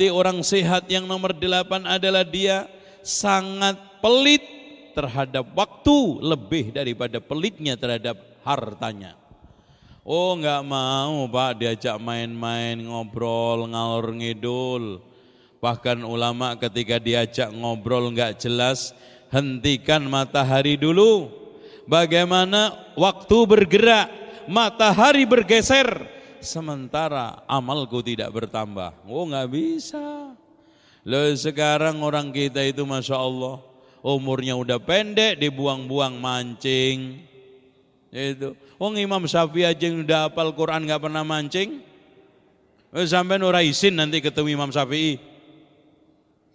hati orang sehat yang nomor delapan adalah dia sangat pelit terhadap waktu lebih daripada pelitnya terhadap hartanya. Oh nggak mau pak diajak main-main ngobrol ngalor ngidul. Bahkan ulama ketika diajak ngobrol nggak jelas hentikan matahari dulu. Bagaimana waktu bergerak matahari bergeser sementara amalku tidak bertambah. Oh nggak bisa. Loh sekarang orang kita itu masya Allah umurnya udah pendek dibuang-buang mancing. Itu. Wong Imam Syafi'i aja yang udah hafal Quran nggak pernah mancing. Sampai ora isin nanti ketemu Imam Syafi'i.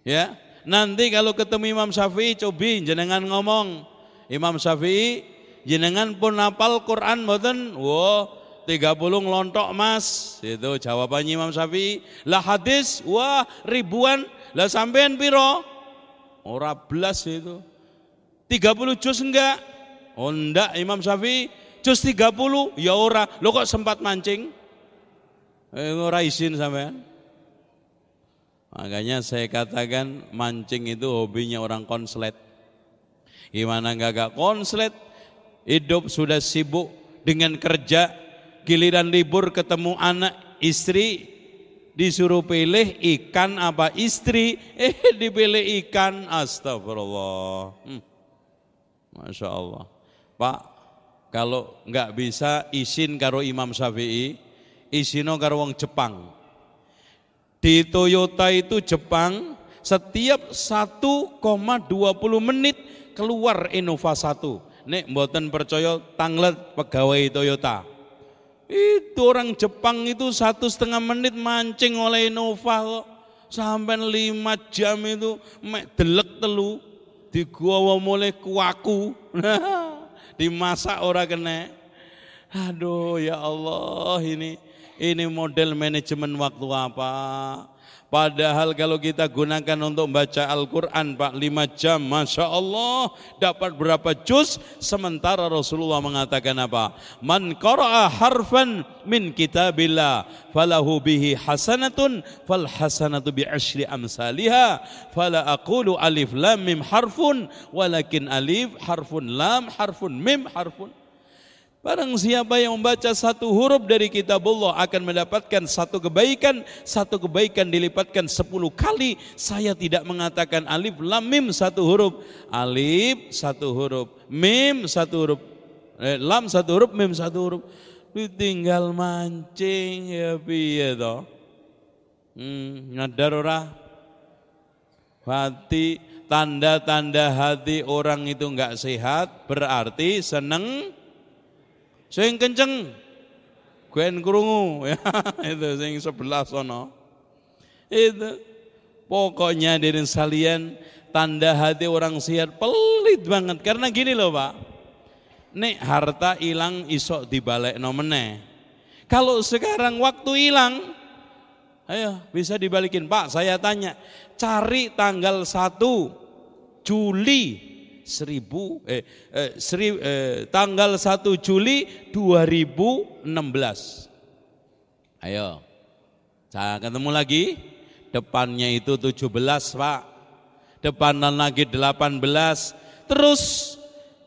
Ya, nanti kalau ketemu Imam Syafi'i cobi jenengan ngomong Imam Syafi'i jenengan pun hafal Quran mboten? Wah, 30 ngelontok mas. Itu jawabannya Imam Syafi'i. Lah hadis, wah ribuan. Lah sampean piro? Ora belas itu. 30 juz enggak? Oh enggak Imam Syafi'i juz 30 ya ora. Lo kok sempat mancing? Eh, ora izin sampean. Makanya saya katakan mancing itu hobinya orang konslet. Gimana enggak gak konslet? Hidup sudah sibuk dengan kerja, giliran libur ketemu anak istri disuruh pilih ikan apa istri, eh dipilih ikan, astagfirullah. Hmm. Masya Allah. Pak, kalau nggak bisa isin karo Imam Syafi'i, isino karo wong Jepang. Di Toyota itu Jepang setiap 1,20 menit keluar Innova 1. Nek mboten percaya tanglet pegawai Toyota. Itu orang Jepang itu satu setengah menit mancing oleh Innova kok. Sampai lima jam itu delek telu digawa mulai kuaku. Dimasak ora kena. Aduh ya Allah ini ini model manajemen waktu apa Padahal kalau kita gunakan untuk baca Al-Quran Pak 5 jam Masya Allah dapat berapa juz? Sementara Rasulullah mengatakan apa? Man qara'a harfan min kitabillah Falahu bihi hasanatun Fal hasanatu bi ashri amsaliha Fala aqulu alif lam mim harfun Walakin alif harfun lam harfun mim harfun Barang siapa yang membaca satu huruf dari kitab Allah akan mendapatkan satu kebaikan, satu kebaikan dilipatkan sepuluh kali. Saya tidak mengatakan alif lam mim satu huruf, alif satu huruf, mim satu huruf, eh, lam satu huruf, mim satu huruf. Tinggal mancing ya piye toh? Hmm, nyadar ora? Hati tanda-tanda hati orang itu enggak sehat berarti seneng Sing kenceng Gwen krungu ya itu sing sebelah sono. Itu pokoknya dari salian tanda hati orang sehat pelit banget karena gini loh Pak. Nek harta hilang isok dibalik nomene. Kalau sekarang waktu hilang, ayo bisa dibalikin Pak. Saya tanya, cari tanggal 1 Juli seribu eh, eh, seri, eh, tanggal 1 Juli 2016. Ayo. Saya ketemu lagi. Depannya itu 17, Pak. Depanan lagi 18. Terus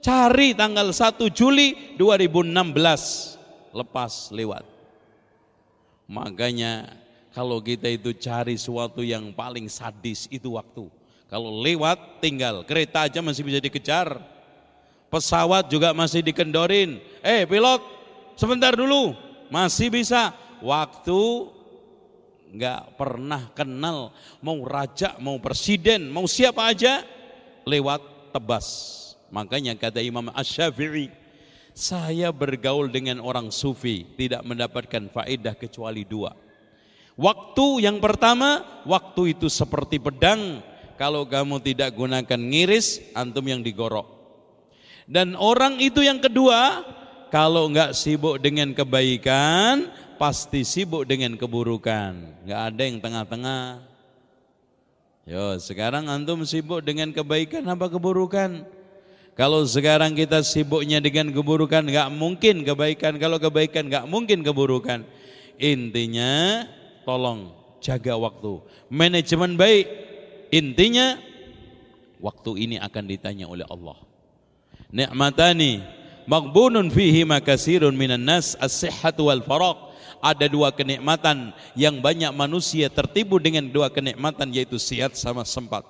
cari tanggal 1 Juli 2016. Lepas lewat. Makanya kalau kita itu cari sesuatu yang paling sadis itu waktu. Kalau lewat tinggal, kereta aja masih bisa dikejar. Pesawat juga masih dikendorin. Eh pilot, sebentar dulu, masih bisa. Waktu nggak pernah kenal mau raja, mau presiden, mau siapa aja lewat tebas. Makanya kata Imam Ash-Syafi'i, saya bergaul dengan orang sufi tidak mendapatkan faedah kecuali dua. Waktu yang pertama, waktu itu seperti pedang kalau kamu tidak gunakan ngiris, antum yang digorok. Dan orang itu yang kedua, kalau enggak sibuk dengan kebaikan, pasti sibuk dengan keburukan. Enggak ada yang tengah-tengah. Yo, sekarang antum sibuk dengan kebaikan apa keburukan? Kalau sekarang kita sibuknya dengan keburukan, enggak mungkin kebaikan. Kalau kebaikan, enggak mungkin keburukan. Intinya, tolong jaga waktu. Manajemen baik. Intinya waktu ini akan ditanya oleh Allah. Nikmatani maghbunun fihi makasirun minan nas as-sihhatu wal faraq. Ada dua kenikmatan yang banyak manusia tertipu dengan dua kenikmatan yaitu sehat sama sempat.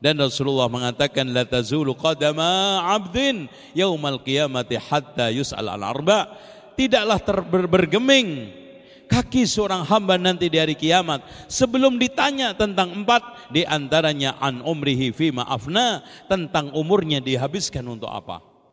Dan Rasulullah mengatakan la tazulu qadama 'abdin yaumal qiyamati hatta yus'al al arba. Tidaklah terbergeming kaki seorang hamba nanti di hari kiamat. Sebelum ditanya tentang empat di antaranya an umrihi fi maafna tentang umurnya dihabiskan untuk apa